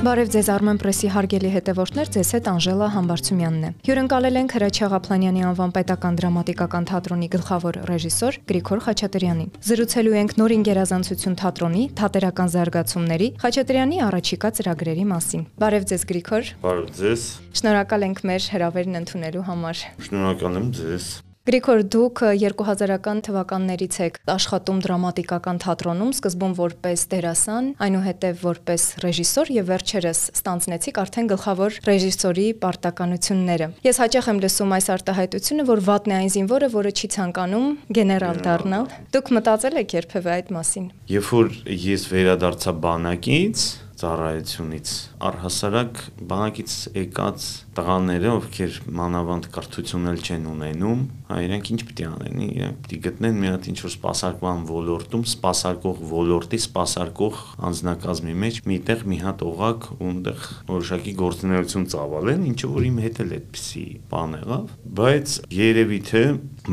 Բարև ձեզ Armen Press-ի հարգելի հետևորդներ, ձեզ հետ Անժելա Համբարձումյանն է։ Հյուրընկալել ենք Հրաչյա Ղափլանյանի անվան պետական դրամատիկական թատրոնի գլխավոր ռեժիսոր Գրիգոր Խաչատրյանին։ Զրուցելու ենք նորին գերազանցություն թատրոնի թատերական զարգացումների Խաչատրյանի առաջիկա ծրագրերի մասին։ Բարև ձեզ Գրիգոր։ Բարև ձեզ։ Շնորհակալ ենք մեր հրավերն ընդունելու համար։ Շնորհակալ եմ ձեզ։ Գրիգոր, դուք 2000-ական թվականներից եք աշխատում դրամատիկական թատրոնում, սկզբում որպես դերասան, այնուհետև որպես ռեժիսոր եւ վերջերս ստանձնեցիք արդեն գլխավոր ռեժիսորի պարտականությունները։ Ես հաճախ եմ լսում այս արտահայտությունը, որ վատն է այն զինվորը, որը չի ցանկանում գեներալ դառնալ։ Դուք մտածել եք երբևէ այդ մասին։ Երբ որ ես վերադարձա բանակից, ծառայությունից առհասարակ բանակից եկած տղաները, ովքեր մանավանդ կրթություն էլ չեն ունենում, հա իրենք ինչ պիտի անեն, իրենք պիտի գտնեն մի հատ ինչ որ սպասարկման ոլորտում, սպասարկող ոլորտի, սպասարկող անձնակազմի մեջ միտեղ մի հատ օղակ ունտեղ որոշակի գործունեություն ծավալեն, ինչը որ իմ հետ էլ այդպեսի բան եղավ, բայց երևի թե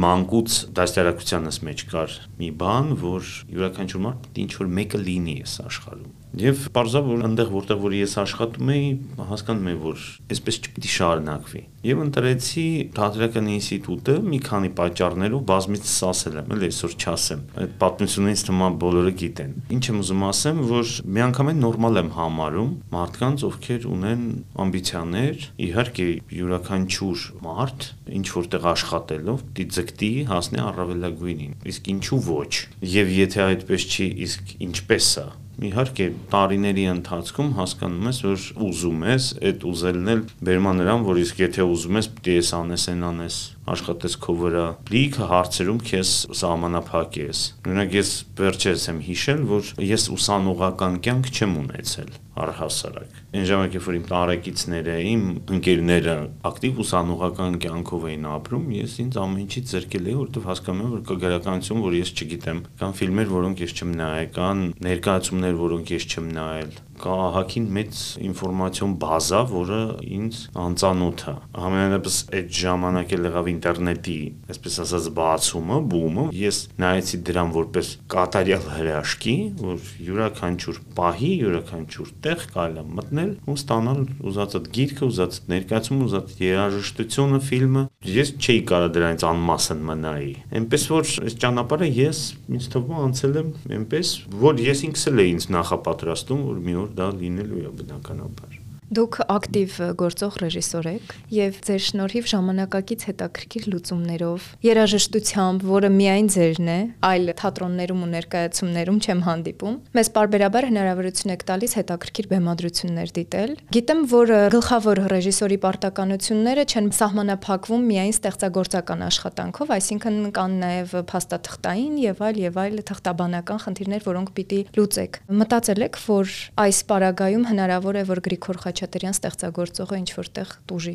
մանկուց դաստիարակությանս մեջ կար մի բան, որ յուրաքանչյուր մարդ ինչ որ մեկը լինի այս աշխարհում Եվ parza որ այնտեղ որտեղ որ ես աշխատում էի, հասկանում եմ որ այսպես չպիտի շարունակվի։ Եվ ընտրեցի Թատերական ինստիտուտը մի քանի պատճառներով բազմից ասել եմ, էլ այսօր չասեմ։ Այդ պատմությունից թվում բոլորը գիտեն։ Ինչ եմ ուզում ասեմ, որ միանգամայն նորմալ եմ համարում մարդկանց, ովքեր ունեն ամբիցիաներ, իհարկե յուրաքանչյուր մարդ ինչ որտեղ աշխատելով դիձգտի հասնի առավելագույնին։ Իսկ ինչու ոչ։ Եվ եթե այդպես չի, իսկ ինչպես է իհարկե տարիների ընթացքում հասկանում ես որ ուզում ես այդ ուզելն էլ բերմա նրան որ իսկ եթե ուզում ես պիտի ես անես են անես աշխատես քո վրա լիքը հարցերում քեզ սահմանափակ ես օրինակ ես վերջերս եմ հիշել որ ես ուսանողական կյանք չեմ ունեցել առհասարակ այն ժամանակ երբ որ իմ տարեկիցները իմ ընկերները ակտիվ ուսանողական կյանքով էին ապրում ես ինձ ամեն ինչից զրկել էի որովհետև հասկանում եմ որ կա գրականություն որ ես չգիտեմ կան ֆիլմեր որոնք ես չեմ նայել կան ներկայացումներ որոնք ես չեմ նայել կա ահագին մեծ ինֆորմացիոն բազա, որը ինձ անծանոթ է։ Համենայնպես այդ ժամանակ էլ եղավ ինտերնետի, այսպես ասած, բացումը, բումը։ Ես նայեցի դրան որպես կատարյալ հրաշքի, որ յուրաքանչյուր պահի, յուրաքանչյուր տեղ կարելի է մտնել ու ստանալ ուզածդ գիրքը, ուզածդ ներկայացումը, ուզած երաժշտությունը, ֆիլմը։ Ես չէի կարող դրանից անմասն մնայի։ Էնպես որ այս ճանապարհը ես ինձ թվում անցել եմ այնպես, որ ես ինքս էլ էի ինձ նախապատրաստում, որ մի օր որ դա լինելու է բնականաբար։ Դուք ակտիվ գործող ռեժիսոր եք եւ ձեր շնորհիվ ժամանակակից հետաքրքիր լուծումներով, երաժշտությամբ, որը միայն ձերն է, այլ թատրոններում ու ներկայացումներում չեմ հանդիպում, մեզ parberabar հնարավորություն եք տալիս հետաքրքիր բեմադրություններ դիտել։ Գիտեմ, որ գլխավոր ռեժիսորի պարտականությունները չեն սահմանափակվում միայն ստեղծագործական աշխատանքով, այսինքն կան նաեւ փաստաթղթային եւ այլ եւ այլ թղթաբանական խնդիրներ, որոնք պիտի լուծեք։ Մտածել եք, որ այս պարագայում հնարավոր է, որ Գրիգոր Խաչատրյան ստեղծագործողը ինչ որտեղ տուժի։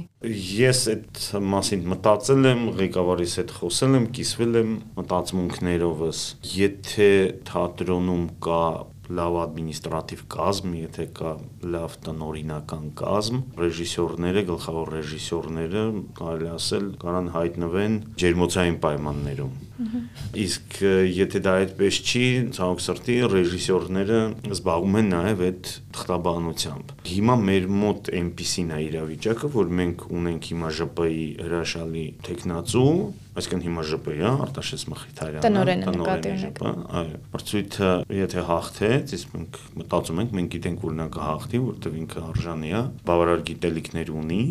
Ես այդ մասին մտածել եմ, ղեկավարիս հետ խոսել եմ, կիսվել եմ մտածմունքներովս։ Եթե թատրոնում կա լավ ադմինիստրատիվ կազմ, եթե կա լավ տնօրինական կազմ, ռեժիսորները, գլխավոր ռեժիսորները, կարելի ասել, կարան հայտնվեն ջերմոցային պայմաններում Իսկ եթե դա այդպես չի, ցավոք սրտի ռեժիսորները զբաղվում են նաև այդ թղթաբանությամբ։ Հիմա մեր մոտ այնպիսին է իրավիճակը, որ մենք ունենք հիմա ԺՊ-ի հրաշալի տեխնացու, այսինքն հիմա հա, Արտաշես Մխիթարյանը, տնօրենը նկատի ունեք։ Այո, մրցույթը եթե հաղթեց, իսկ մենք մտածում ենք, մենք գիտենք, որ նա կհաղթի, որովհետև ինքը արժանի է, բավարար գիտելիքներ ունի,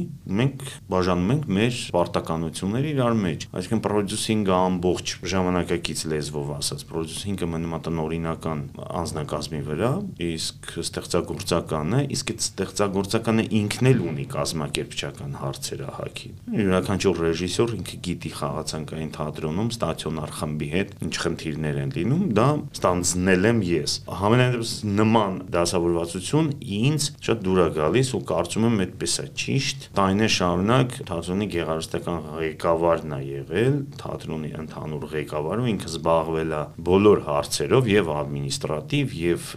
մենք բաժանում ենք մեր պարտականությունները իրար մեջ։ Այսինքն պրոդյուսինգը ամբողջ ժամանակակից լեզվով ասած պրոդյուսինգը մնում է տնօրինական անձնակազմի վրա, իսկ ստեղծագործականը, իսկ այդ ստեղծագործականը ինքն էլ ունի կազմակերպչական հարցեր ահագի։ Յուրաքանչյուր ռեժիսոր ինքը գիտի խաղացանկային թատրոնում ստացիոնար խմբի հետ ինչ խնդիրներ են լինում, դա ստանձնել եմ ես։ Համենայնպես նման դասավորվածություն ինձ շատ դուր է գալիս ու կարծում եմ այդպես է ճիշտ։ Տարիներ շարունակ թատրոնի գեղարվեստական ղեկավարն է եղել, թատրոնի ընդհանուր ղեկավարում, ինքը զբաղվել է բոլոր հարցերով եւ ադմինիստրատիվ եւ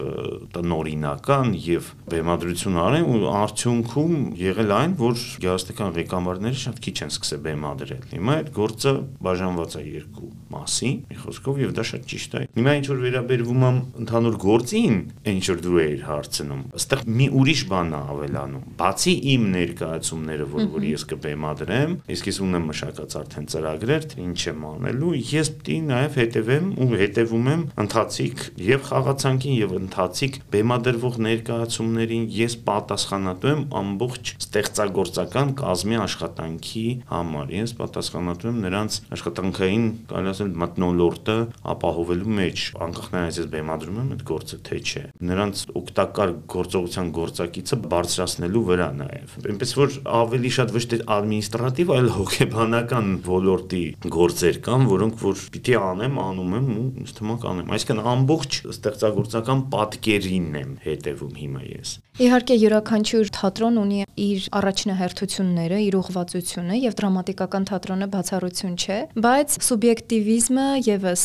տնորինական եւ բեմադրություն արել ու արդյունքում եղել այն, որ գեղարվեստական ղեկավարները շատ քիչ են սկսել բեմադրել։ Հիմա այդ գործը բաժանված է երկու մասի, մի խոսքով եւ դա շատ ճիշտ է։ Հիմա ինչ որ վերաբերվում է ընդհանուր գործին, ինչ որ դու ես հարցնում, ըստեղ մի ուրիշ բան է ավելանում։ Բացի իմ ներկայացումները, որ որ ես կբեմադրեմ, իսկ ես ունեմ մշակած արդեն ծրագրեր, թե ինչ եմ անելու, ես պիտի նաեւ հետևեմ ու հետևում եմ ընթացիկ եւ խաղացանկին եւ ընթացիկ բեմադրվող ներկայացումներին ես պատասխանատու եմ ամբողջ ստեղծագործական կազմի աշխատանքի համար։ Ես պատասխանատու եմ նրանց աշխատանքային, կարելի ասել, մտնոլորտը ապահովելու մեջ, անկախ նրանից ես բեմադրում եմ այդ գործը թե չէ։ Նրանց օգտակար գործողության գործակիցը բարձրացնելու վրա նաև։ Այնպես որ ավելի շատ ոչ թե ադմինիստրատիվ, այլ հոգեբանական ոլորտի գործեր կան, որոնք որ պիտի անեմ, անում եմ ու ինձ թվում կանեմ։ Այսինքն ամբողջ ստեղծագործական պատկերին եմ հետևում հիմա ես։ Իհարկե յուրաքանչյուր թատրոն ունի իր առաջնահերթությունները, իր ուղղվածությունը եւ դրամատիկական թատրոնը բացառություն չէ, բայց սուբյեկտիվիզմը եւս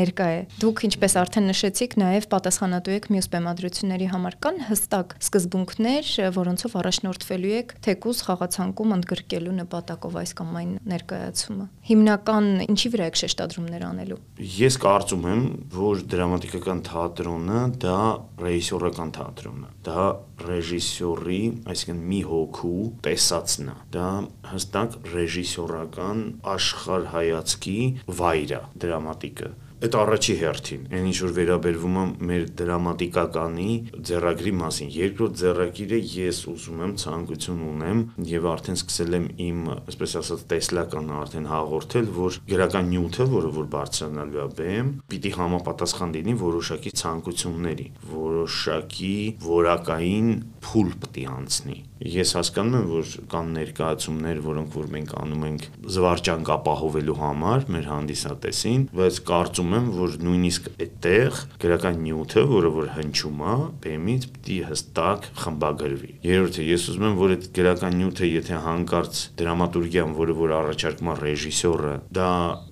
ներկա է։ Դուք ինչպես արդեն նշեցիք, նաեւ պատասխանատու եք մյուս բեմադրությունների համար կան հստակ սկզբունքներ, որոնցով առաջնորդվելու եք թեկուզ խաղացանկում ընդգրկելու նպատակով այս կամ այն ներկայացումը։ Հիմնական ինչի վրա եք շեշտադրումներ անելու։ Ես կարծում եմ, որ դրամատիկական թատրոնը դա ռեժիսորական թատրոնն է։ Դա ռեժիսորի, այսինքն մի հոգու տեսածն է։ Դա հստակ ռեժիսորական աշխարհ հայացքի վայր է դրամատիկը այդ առաջի հերթին, այն ինչ որ վերաբերվում է մեր դրամատիկականի ձեռագրի մասին։ Երկրորդ ձեռագիրը ես ուզում եմ ցանկություն ունեմ եւ արդեն սկսել եմ իմ, այսպես ասած, տեսլականը արդեն հաղորդել, որ գրական նյութը, որը որ բարձրանալու է բեմ, պիտի համապատասխան լինի որոշակի ցանկությունների, որոշակի որակային փուլ պիտի անցնի։ Ես հասկանում եմ, որ կան ներկայացումներ, որոնք որ մենք անում ենք զվարճանք ապահովելու համար մեր հանդիսատեսին, բայց կարծում եմ, որ նույնիսկ այդտեղ գրական նյութը, որը որ հնչում է, բեմից պիտի հստակ խմբագրվի։ Երրորդը, ես ուզում եմ, որ այդ գրական նյութը, եթե հանկարծ դրամատուրգիան, որը որ առաջարկում է ռեժիսորը, դա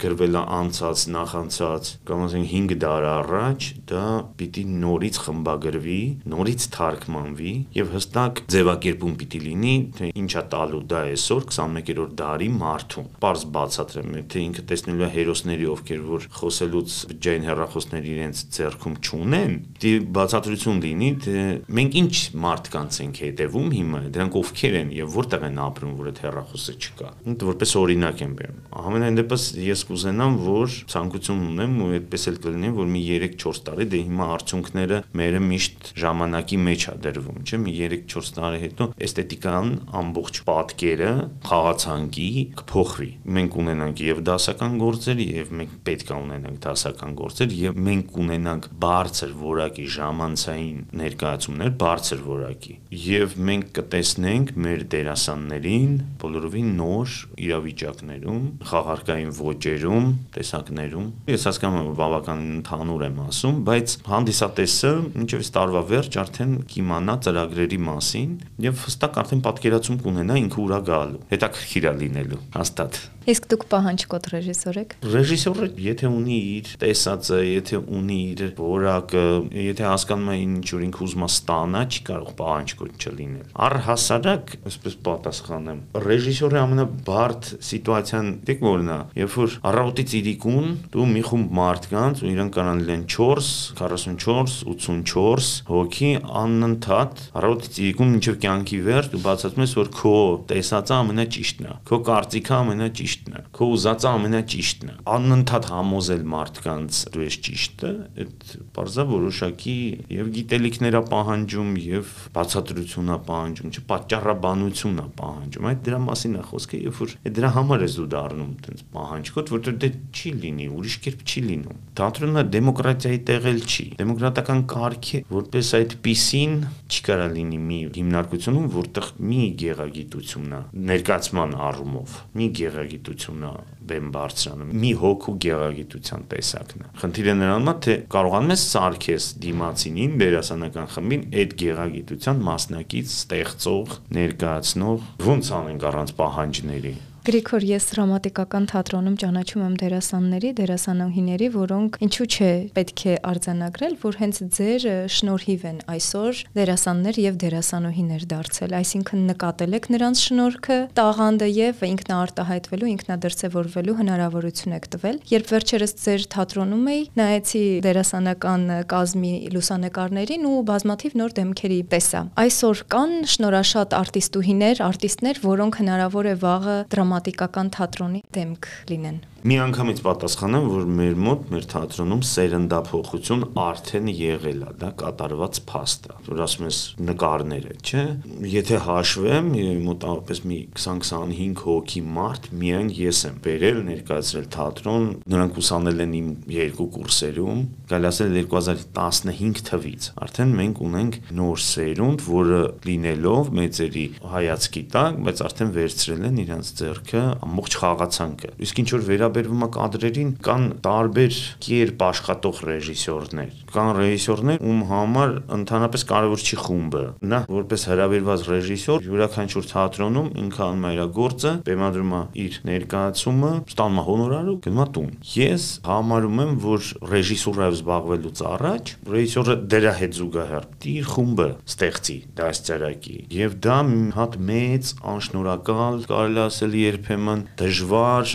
գրվել է անցած, նախանցած, կամ ասենք 5 դար առաջ, դա պիտի նորից խմբագրվի, նորից թարգմանվի եւ հստակ ձևակերպում պիտի լինի, թե ինչա տալու դա այսօր 21-րդ դարի մարդուն։ Պարզ բացատրեմ, թե ինքը տեսնելու է հերոսների, ովքեր որ խոսելուց բջջային հեռախոսներ իրենց ձեռքում չունեն, դի բացատրություն լինի, թե մենք ինչ մարդկանց ենք հետևում հիմա, դրանք ովքեր են եւ որտեղ են ապրում, որ այդ հեռախոսը չկա։ Ինքը որպես օրինակ եմ բերում։ Ամենայն դեպս ես կուզենամ, որ ցանկություն ունեմ ու այդպես էլ կլինի, որ մի 3-4 տարի դե հիմա արդյունքները մերը միշտ ժամանակի մեջ է դրվում, չէ՞ մի 3-4 տարի հետո էսթետիկան ամբողջ պատկերը խաղացանկի կփոխվի։ Մենք ունենանք եւ դասական գործեր եւ մենք պետք է ունենանք դասական գործեր եւ մենք ունենանք բարձր որակի ժամանցային ներկայացումներ, բարձր որակի։ Եվ մենք կտեսնենք մեր դերասաններին բոլորովին նոր իրավիճակներում, խաղարկային ոճերում, տեսակներում։ Ես հասկանում եմ, որ բավական ընդհանուր եմ ասում, բայց հանդիսատեսը մինչև տարվա վերջ արդեն կիմանա ծրագրերի մասին եւ հստակ արդեն պատկերացում կունենա ինքը ուրա գալու։ Հետաքրքիր է լինելու, հաստատ։ Իսկ դուք պահանջկոտ ռեժիսոր եք։ Ռեժիսորը եթե ունի իր տեսածը, եթե ունի իր որակը, եթե հասկանում է ինչ որ ինքը ուզում է ստանա, չի կարող պահանջկոտ չլինել։ Առհասարակ, այսպես պատասխանեմ, ռեժիսորի ամենաբարդ սիտուացիան դեք որն է, երբ որ առավոտից իրիկուն դու մի խումբ մարդկանց ու իրանք կարան լինեն 4, 44, 84 հոգի անընդհատ առավոտից իրիկուն մինչև կյանքի վերջ դու բացատրում ես որ քո տեսածը ամենաճիշտն է, քո կարծիքը ամենաճիշտ ճիշտն է։ Քո ուզածը ամենաճիշտն է։ Անընդհատ համոզել մարդկանց դու ես ճիշտը, այդ բարձա որոշակի եւ գիտելիքներ է պահանջում եւ բացատրություն է պահանջում, չէ, պատճառաբանություն է պահանջում։ Այդ դրա մասին է խոսքը, երբ որ դրա համար ես դու դառնում տենց պահանջկոտ, որտեղ դե չի լինի, ուրիշ կերպ չի լինում։ Թատրոնը դեմոկրատիայի տեղել չի։ Դեմոկրատական կարգի որպես այդպիսին չի կարա լինի մի հիմնարկությունում, որտեղ մի գեղագիտությունն է ներկայացման առումով, մի գեղագիտ գեղագիտությունն է բեմ բարձրանում։ Մի հոգու գեղագիտության տեսակն է։ Խնդիրը նրանում է, թե կարողանում ես սարքես դիմացինին, դերասանական խմբին այդ գեղագիտության մասնակից ստեղծող, ներկայացնող, ոնց անենք առանց պահանջների Գրիգոր, ես դրամատիկական թատրոնում ճանաչում եմ դերասանների, դերասանուհիների, որոնք ինչու՞ չէ պետք է արձանագրել, որ հենց ձեր շնորհիվ են այսօր դերասաններ եւ դերասանուհիներ դարձել, այսինքն նկատել եք նրանց շնորհքը, տաղանդը եւ ինքնաարտահայտվելու, ինքնադրսևորվելու հնարավորություն եք տվել։ Երբ վերջերս ձեր թատրոնում էի, նայեցի դերասանական կազմի լուսանկարներին ու բազմաթիվ նոր դեմքերի տեսա։ Այսօր կան շնորհաշատ արտիստուհիներ, արտիստներ, որոնք հնարավոր է վաղը դրամատիկական թատրոնի դեմք լինեն։ Միանգամից պատասխանեմ, որ մեր մոտ, մեր թատրոնում սերնդափոխություն արդեն եղել է, դա կատարված փաստ է։ Որ ասում ես նկարները, չէ։ Եթե հաշվեմ, մոտավորապես մի 20-25 հոգի մարդ միայն ես եմ բերել ներկայացրել թատրոն, նրանք ուսանել են իմ երկու կուրսերում, գալ ասել 2015 թվից։ Արդեն մենք ունենք նոր սերունդ, որը լինելով մեծերի հայացքի տակ, բայց արդեն վերցրել են իրենց ձեռքը ամբողջ խաղացանկը։ Իսկ ինչ որ վերա վերաբերվում է կադրերին, կան տարբեր կերպ աշխատող ռեժիսորներ։ Կան ռեժիսորներ, ում համար ընդհանրապես կարևոր չի խումբը։ Նա որպես հրավիրված ռեժիսոր յուրաքանչյուր թատրոնում ինքը անում է իր գործը, բեմադրում է իր ներկայացումը, ստանում է հոնորարը ու գնում է տուն։ Ես համարում եմ, որ ռեժիսուրայով զբաղվելուց առաջ ռեժիսորը դրա հետ զուգահեռ իր խումբը ստեղծի դասցարակի։ Եվ դա հատ մեծ անշնորհակալ, կարելի ասել երբեմն դժվար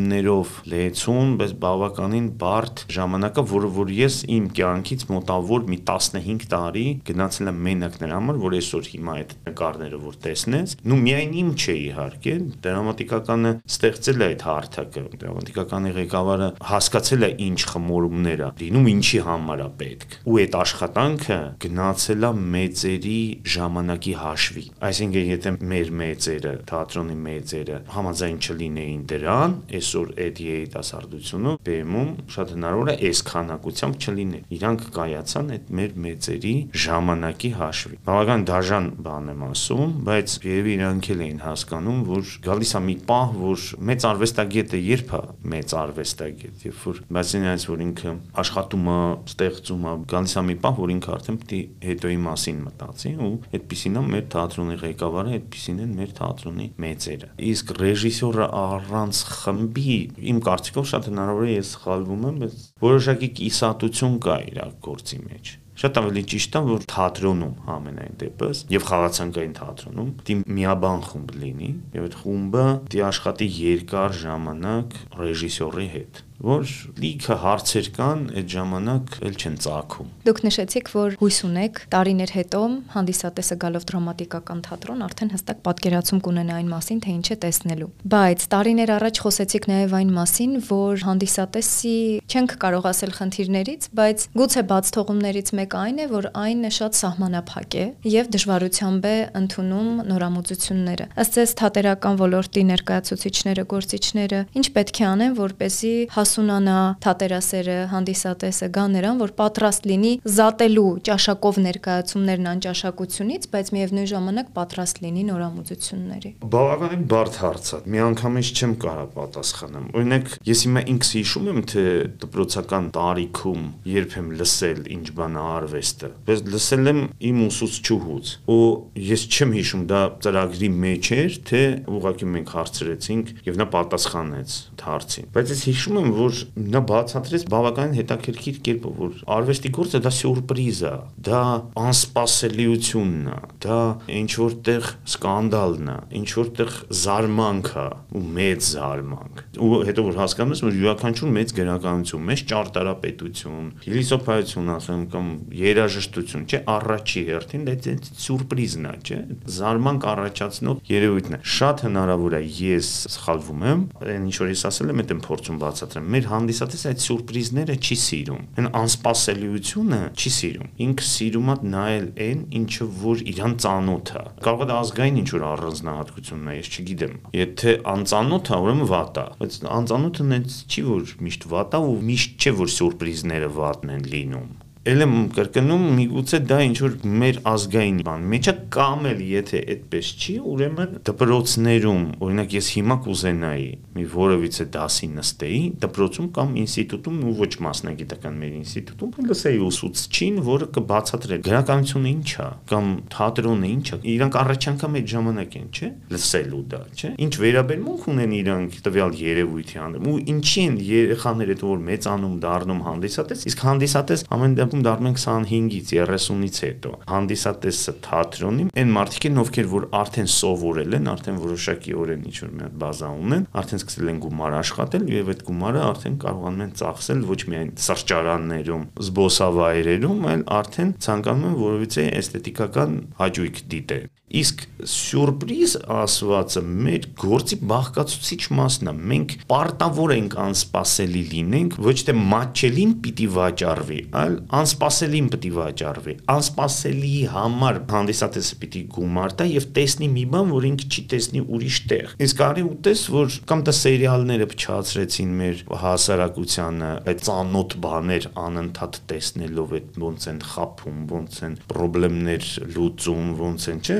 խնդիրներով տարիներով լեցուն, բայց բավականին բարդ ժամանակը, որը որ ես իմ կյանքից մոտավոր մի 15 տարի գնացել եմ մենակ նրա համար, որ այսօր հիմա այդ նկարները որ տեսնես, նու միայն իմ չէ իհարկե, դրամատիկականը ստեղծել է այդ հարթակը, դրամատիկականի ղեկավարը հասկացել է ինչ խմորումներ է լինում, ինչի համար է պետք։ Ու այդ աշխատանքը գնացել է մեծերի ժամանակի հաշվի։ Այսինքն եթե մեր մեծերը, թատրոնի մեծերը համաձայն չլինեին դրան, այսօր այդ երիտասարդությունը բեմում շատ հնարավոր է այս քանակությամբ չլիներ։ Իրանք կայացան այդ մեր մեծերի ժամանակի հաշվի։ Բավական դաժան բան եմ ասում, բայց երևի իրանք էլ էին հասկանում, որ գալիս է մի պահ, որ մեծ արվեստագետը երբ է մեծ արվեստագետ, երբ որ բացի նրանից, որ ինքը աշխատում է, ստեղծում է, գալիս է մի պահ, որ ինքը արդեն պետք է հետոյի մասին մտածի ու այդպեսին է մեր թատրոնի ղեկավարը, այդպեսին են մեր թատրոնի մեծերը։ Իսկ ռեժիսորը առանց խմբի իմ կարծիքով շատ հնարավոր է ես սխալվում եմ, բայց որոշակի կիսատություն կա իր գործի մեջ շատ ավելի ճիշտ է որ թատրոնում ամենայն դեպս եւ խաղացանկային թատրոնում դի միաբան խումբ լինի եւ այդ խումբը դի աշխատի երկար ժամանակ ռեժիսորի հետ որ լիքը հարցեր կան, այդ ժամանակ էլ չեն ծագում։ Դուք նշեցիք, որ հույս ունեք տարիներ հետո հանդիսատեսը գալով դրամատիկական թատրոն արդեն հստակ պատկերացում կունենա այն մասին, թե ինչ է տեսնելու։ Բայց տարիներ առաջ խոսեցիք նաև այն մասին, որ հանդիսատեսի չենք կարող ասել խնդիրներից, բայց գուցե բաց թողումներից մեկը այն է, որ այն շատ սահմանափակ է եւ դժվարությամբ է ընդունում նորամուծությունները։ Ըստ ձեզ թատերական ոլորտի ներկայացուցիչները, գործիչները ինչ պետք է անեն, որպեսզի հասունանա թատերասերը, հանդիսատեսը գա նրան, որ պատրաստ լինի զատելու ճաշակով ներկայացումներն անճաշակությունից, բայց միևնույն ժամանակ պատրաստ լինի նորամուծությունների։ Բավականին բարդ հարց է։ Միանգամից չեմ կարող պատասխանեմ։ Օրինակ, ես հիմա ինքս հիշում եմ, թե դպրոցական տարիքում երբ եմ լսել ինչ բան արվեստը, բայց լսել եմ իմ ուսուցչուհուց, ու ես չեմ հիշում դա ծրագրի մեջ էր, թե ուղղակի մենք հարցրեցինք եւ նա պատասխանեց հարցին։ Բայց ես հիշում եմ, որ նա բացատրեց բավականին հետաքրքիր կերպով, որ արվեստի գործը դա սյուրպրիզ է, դա անսպասելիությունն է, դա ինչ որտեղ սկանդալն է, ինչ որտեղ զարմանք է ու մեծ զարմանք։ Ու հետո որ հասկանում ես, որ յուրաքանչյուր մեծ գրականություն, մեծ ճարտարապետություն, փիլիսոփայություն ասեմ կամ երաժշտություն, չէ, առաջի հերթին դա այդ սյուրպրիզն է, չէ, զարմանք առաջացնող երևույթն է։ Շատ հնարավոր է ես սխալվում եմ, այն ինչ որ ես ասել եմ, այդ եմ փորձում բացատրել եմ, մեր հանդիսատեսը այդ սուրպրիզները չի սիրում։ Այն անսպասելիությունը չի սիրում։ Ինքը սիրում է նայել այն, ինչը որ իրան ծանոթ է։ Կարող է դա ազգային ինչ որ առանձնահատկությունն է, ես չգիտեմ։ Եթե անծանոթ է, ուրեմն վատ է։ Բայց անծանոթը նենց չի որ միշտ վատ է ու միշտ չէ որ սուրպրիզները վատն են լինում ել եմ կրկնում, միգուցե դա ինչ որ մեր ազգային բան մեջը կամ էլ եթե այդպես չի, ուրեմն դպրոցներում, օրինակ ես հիմա կուզենայի մի որևիցե դասի նստեի դպրոցում կամ ինստիտուտում ու ոչ մասնագիտական մեր ինստիտուտում լսեի ուսուցչին, որը կբացատրեր գրականությունը ինչ է կամ թատրոնը ինչ է։ Իրանք առաջ անգամ այդ ժամանակ են, չէ՞, լսելու դա, չէ՞։ Ինչ վերաբերմունք ունեն իրանք տվյալ երևույթի հանդեպ ու ինչի են երեխաները դու որ մեծանում դառնում հանդիսատես, իսկ հանդիսատես ամեն դեպքում դառնում են 25-ից 30-ից հետո։ Հանդիսատեսը թատրոնի այն մարդիկ են, ովքեր որ արդեն սովորել են, արդեն որոշակի օրեն ինչ որ մի հատ բազա ունեն, արդեն սկսել են գումար աշխատել եւ այդ գումարը արդեն կարողանում են ծախսել ոչ միայն սրճարաններում, զբոսավայրերում, այլ արդեն ցանկանում են որովիցե էսթետիկական հաճույք դիտել։ Իսկ սյուրպրիզ ասվածը մեր գործի բաղկացուցիչ մասն է։ Մենք պարտավոր ենք անսպասելի լինենք, ոչ թե մատչելին պիտի վաճառվի, այլ անսպասելին պիտի վաճառվի։ Անսպասելի համար հանդիսատեսը պիտի գումար տա եւ տեսնի մի բան, որ ինքը չի տեսնի ուրիշ տեղ։ Իսկ արի ու տես, որ կամ դա սերիալները փչացրեցին մեր հասարակությանը, այդ ծանոթ բաներ անընդհատ տեսնելով այդ ոնց են խափում, ոնց են խնդիրներ լուծում, ոնց են, չէ,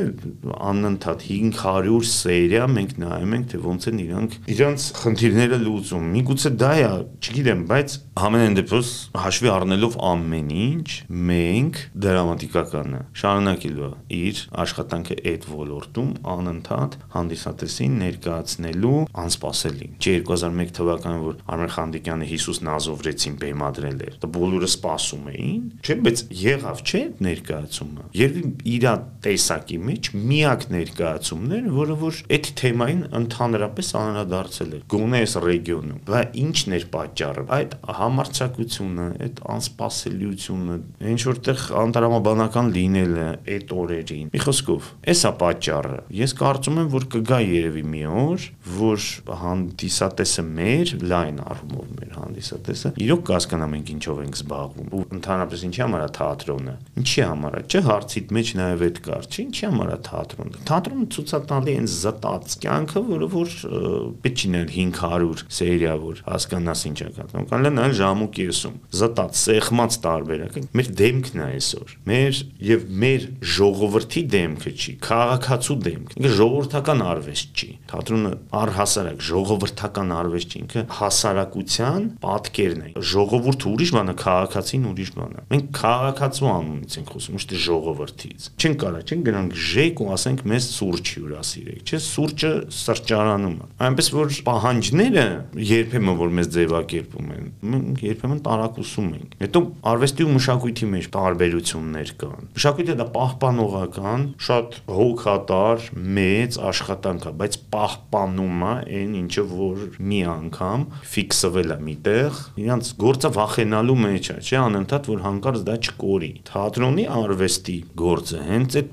անընդհատ 500 սերիա մենք նայում ենք, թե ոնց են իրանք իրանց խնդիրները լուծում։ Միգուցե դա է, չգիտեմ, բայց ամենայն դեպս հաշվի առնելով ամեն ինչ, մենք դրամատիկականը շարունակելու իր աշխատանքը այդ ոլորտում անընդհատ հանդիսատեսին ներկայացնելու անսպասելին։ Չէ 2001 թվականին որ Արմեն Խանդիկյանը Հիսուս նազովրեցին բեմադրել էր։ Դա բոլորը սպասում էին, չէ, բայց եղավ, չէ, ներկայացումը։ Երբ իր տեսակի մեջ միակ ներկայացումն էր, որը որ այդ թեմային ընդհանրապես անդրադարձել էր գոնե այս ռեգիոնում։ Բա ի՞նչն էր պատճառը։ Այդ համարցակությունը, այդ անսպասելիությունը, ինչ որտեղ անտրամաբանական լինելը այդ օրերին։ Մի խոսքով, էսա պատճառը։ Ես կարծում եմ, որ կգա երևի մի օր, որ հանդիսատեսը մեր լայն առումով մեր հանդիսատեսը իրոք կհասկանա մենք ինչով ենք զբաղվում ու ընդհանրապես ինչի համար է թատրոնը։ Ինչի համար է, չէ՞ հարցիդ մեջ նաև այդ կար, չէ՞ ինչի համար է թատրոնը։ Թատրոնը ցուցատալի են զտած կյանքը, որը որ պետք չի նել 500 սերիա, որ հասկանաս ինչ է կատարում։ Կարող է նայել ժամու կեսում։ Զտած, սեղմած տարբերակ։ Մեր դեմքն է այսօր։ Մեր եւ մեր ժողովրդի դեմքը չի, քաղաքացու դեմքը։ Ինքը ժողովրդական արվեստ չի։ Թատրոնը առհասարակ ժողովրդական արվեստ չի, ինքը հասարակության պատկերն է։ Ժողովուրդը ուրիշ բան է, քաղաքացին ուրիշ բան է։ Մենք քաղաքացու անունից ենք խոսում, ոչ թե ժողովրդից։ Չեն կարա, չեն գնանք ժեք ու ասենք մեզ սուրճ հյուրասիրեք, չէ՞, սուրճը սրճարանում է։ Այնպես որ պահանջները երբեմն որ մեզ ձևակերպում են, մենք երբեմն տարակուսում ենք։ Հետո արվեստի ու մշակույթի մեջ տարբերություններ կան։ Մշակույթը դա պահպանողական, շատ հոգատար, մեծ աշխատանք է, բայց պահպանում է այն ինչը որ մի անգամ ֆիքսվել է միտեղ, իրանց գործը վախենալու մեջ է, չէ՞, անընդհատ որ հանկարծ դա չկորի։ Թատրոնի արվեստի գործը հենց այդ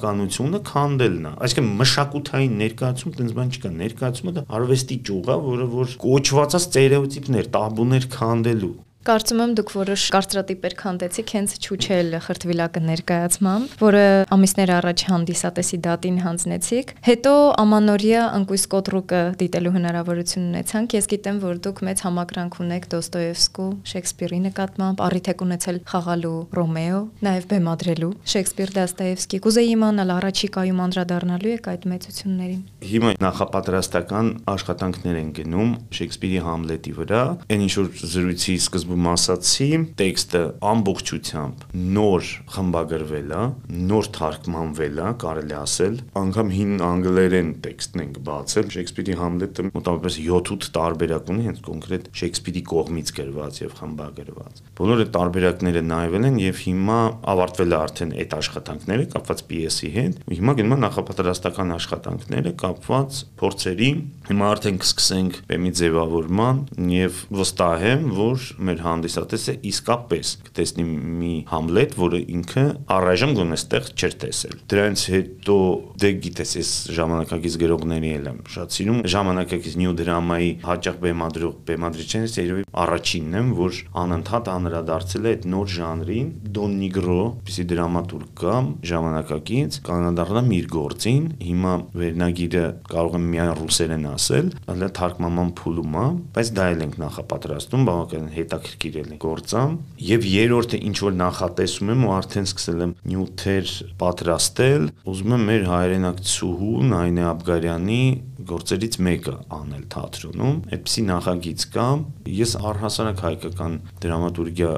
պահպանողականությունը քանդելն է։ Այսինքն մշակութային ներկայացում տենց բան չկա, ներկայացումը դա արվեստի ճյուղ է, որը որ կոչվածած ստերեոտիպներ, տաբուներ քանդելու Կարծում եմ դուք որոշ կարծրատիպեր քանդեցիք հենց Չուչել խրտվիլակը ներկայացմամբ, որը ամիսներ առաջ հանդիսատեսի դատին հանձնեցիք։ Հետո Ամանորիա ընկույս կոտրուկը դիտելու հնարավորություն ունեցանք։ Ես գիտեմ, որ դուք մեծ համակրանք ունեք Դոստոևսկու, Շեքսպիրի նկատմամբ, առիթ եք ունեցել խաղալու Ռոմեո, նաև բեմադրելու Շեքսպիր Դոստոևսկի։ Կուզեի իմանալ առաջիկայում անդրադառնալու եք այդ մեծություններին։ Հիմա նախապատրաստական աշխատանքներ են գնում Շեքսպիրի Համլետի վրա, այն ինչ որ զրույցի սկզբ սկզբում ասացի, տեքստը ամբողջությամբ նոր խմբագրվել է, նոր թարգմանվել է, կարելի ասել, անգամ հին անգլերեն տեքստն ենք բացել, Շեքսպիրի Համլետը մոտավորապես 7-8 տարբերակ ունի, հենց կոնկրետ Շեքսպիրի կողմից գրված եւ խմբագրված։ Բոլոր այդ տարբերակները նայվել են եւ հիմա ավարտվել է արդեն այդ աշխատանքները կապված պիեսի հետ։ Հիմա գնում է նախապատրաստական աշխատանքները կապված փորձերի։ Հիմա արդեն կսկսենք բեմի ձևավորման եւ վստահ եմ, որ մեր մեր հանդիսատեսը իսկապես կտեսնի մի Համլետ, որը ինքը առայժմ գոնե ստեղ չէր տեսել։ Դրանից հետո դե գիտես, ես ժամանակակից գրողների էլ եմ շատ սիրում, ժամանակակից նյու դրամայի հաճախ բեմադրող բեմադրիչներից երևի առաջինն եմ, որ անընդհատ անդրադարձել է այդ նոր ժանրին, Դոն Նիգրո, պիսի դրամատուրգ կամ ժամանակակից կանադառնամ իր գործին, հիմա վերնագիրը կարող եմ միայն ռուսերեն ասել, այլ թարգմանման փուլում է, բայց դա էլ ենք նախապատրաստում բավական հետաքրքիր հետաքրքիր էլի գործամ եւ երրորդը ինչ որ նախատեսում եմ ու արդեն սկսել եմ նյութեր պատրաստել ուզում եմ մեր հայրենակցուհու Նայնե Աբգարյանի գործերից մեկը անել թատրոնում այդպիսի նախագիծ կա ես առհասարակ հայկական դրամատուրգիա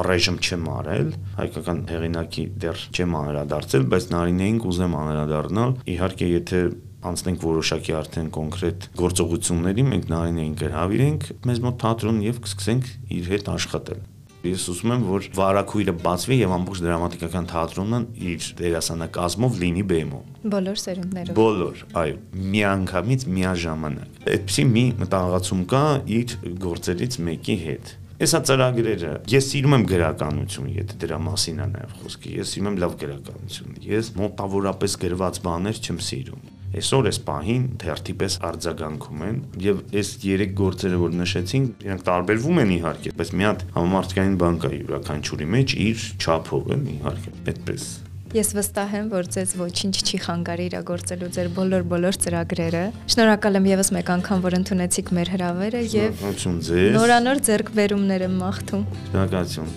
առայժմ չեմ արել հայկական հեղինակի դեռ չեմ անդրադարձել բայց նարինեին կուզեմ անդրադառնալ իհարկե եթե անցնենք որոշակի արդեն կոնկրետ գործողությունների, մենք նարինեին կհավիրենք մեզ մոտ թատրոն եւ կսկսենք իր հետ աշխատել։ Ես ուզում եմ, որ վարակույրը բացվի եւ ամբողջ դրամատիկական թատրոնը իր դերասանակազմով լինի բեմում։ Բոլոր սերունդներով։ Բոլոր, այո, միանգամից միաժամանակ։ Այդպիսի մի մտահղացում կա իր գործերից մեկի հետ։ Եսա ծրագրերը, ես սիրում եմ գրականություն, եթե դրա մասին է նաև խոսքը։ Ես սիրում եմ լավ գրականություն։ Ես մոտավորապես գրված բաներ չեմ սիրում այսօր էս պահին թերթի պես արձագանքում են եւ այս երեք գործերը որ նշեցինք իրանք տարբերվում են իհարկե բայց մի հատ համամարտկային բան կա յուրաքանչյուրի մեջ իր չափով են իհարկե այդպես Ես վստահ եմ, որ ձեզ ոչինչ չի խանգարի իրագործելու ձեր բոլոր-բոլոր ծրագրերը։ Շնորհակալ եմ եւս մեկ անգամ, որ ընդունեցիք մեր հրավերը եւ նորանոր ձեռք բերումներ եմ մաղթում։ Շնորհակալություն։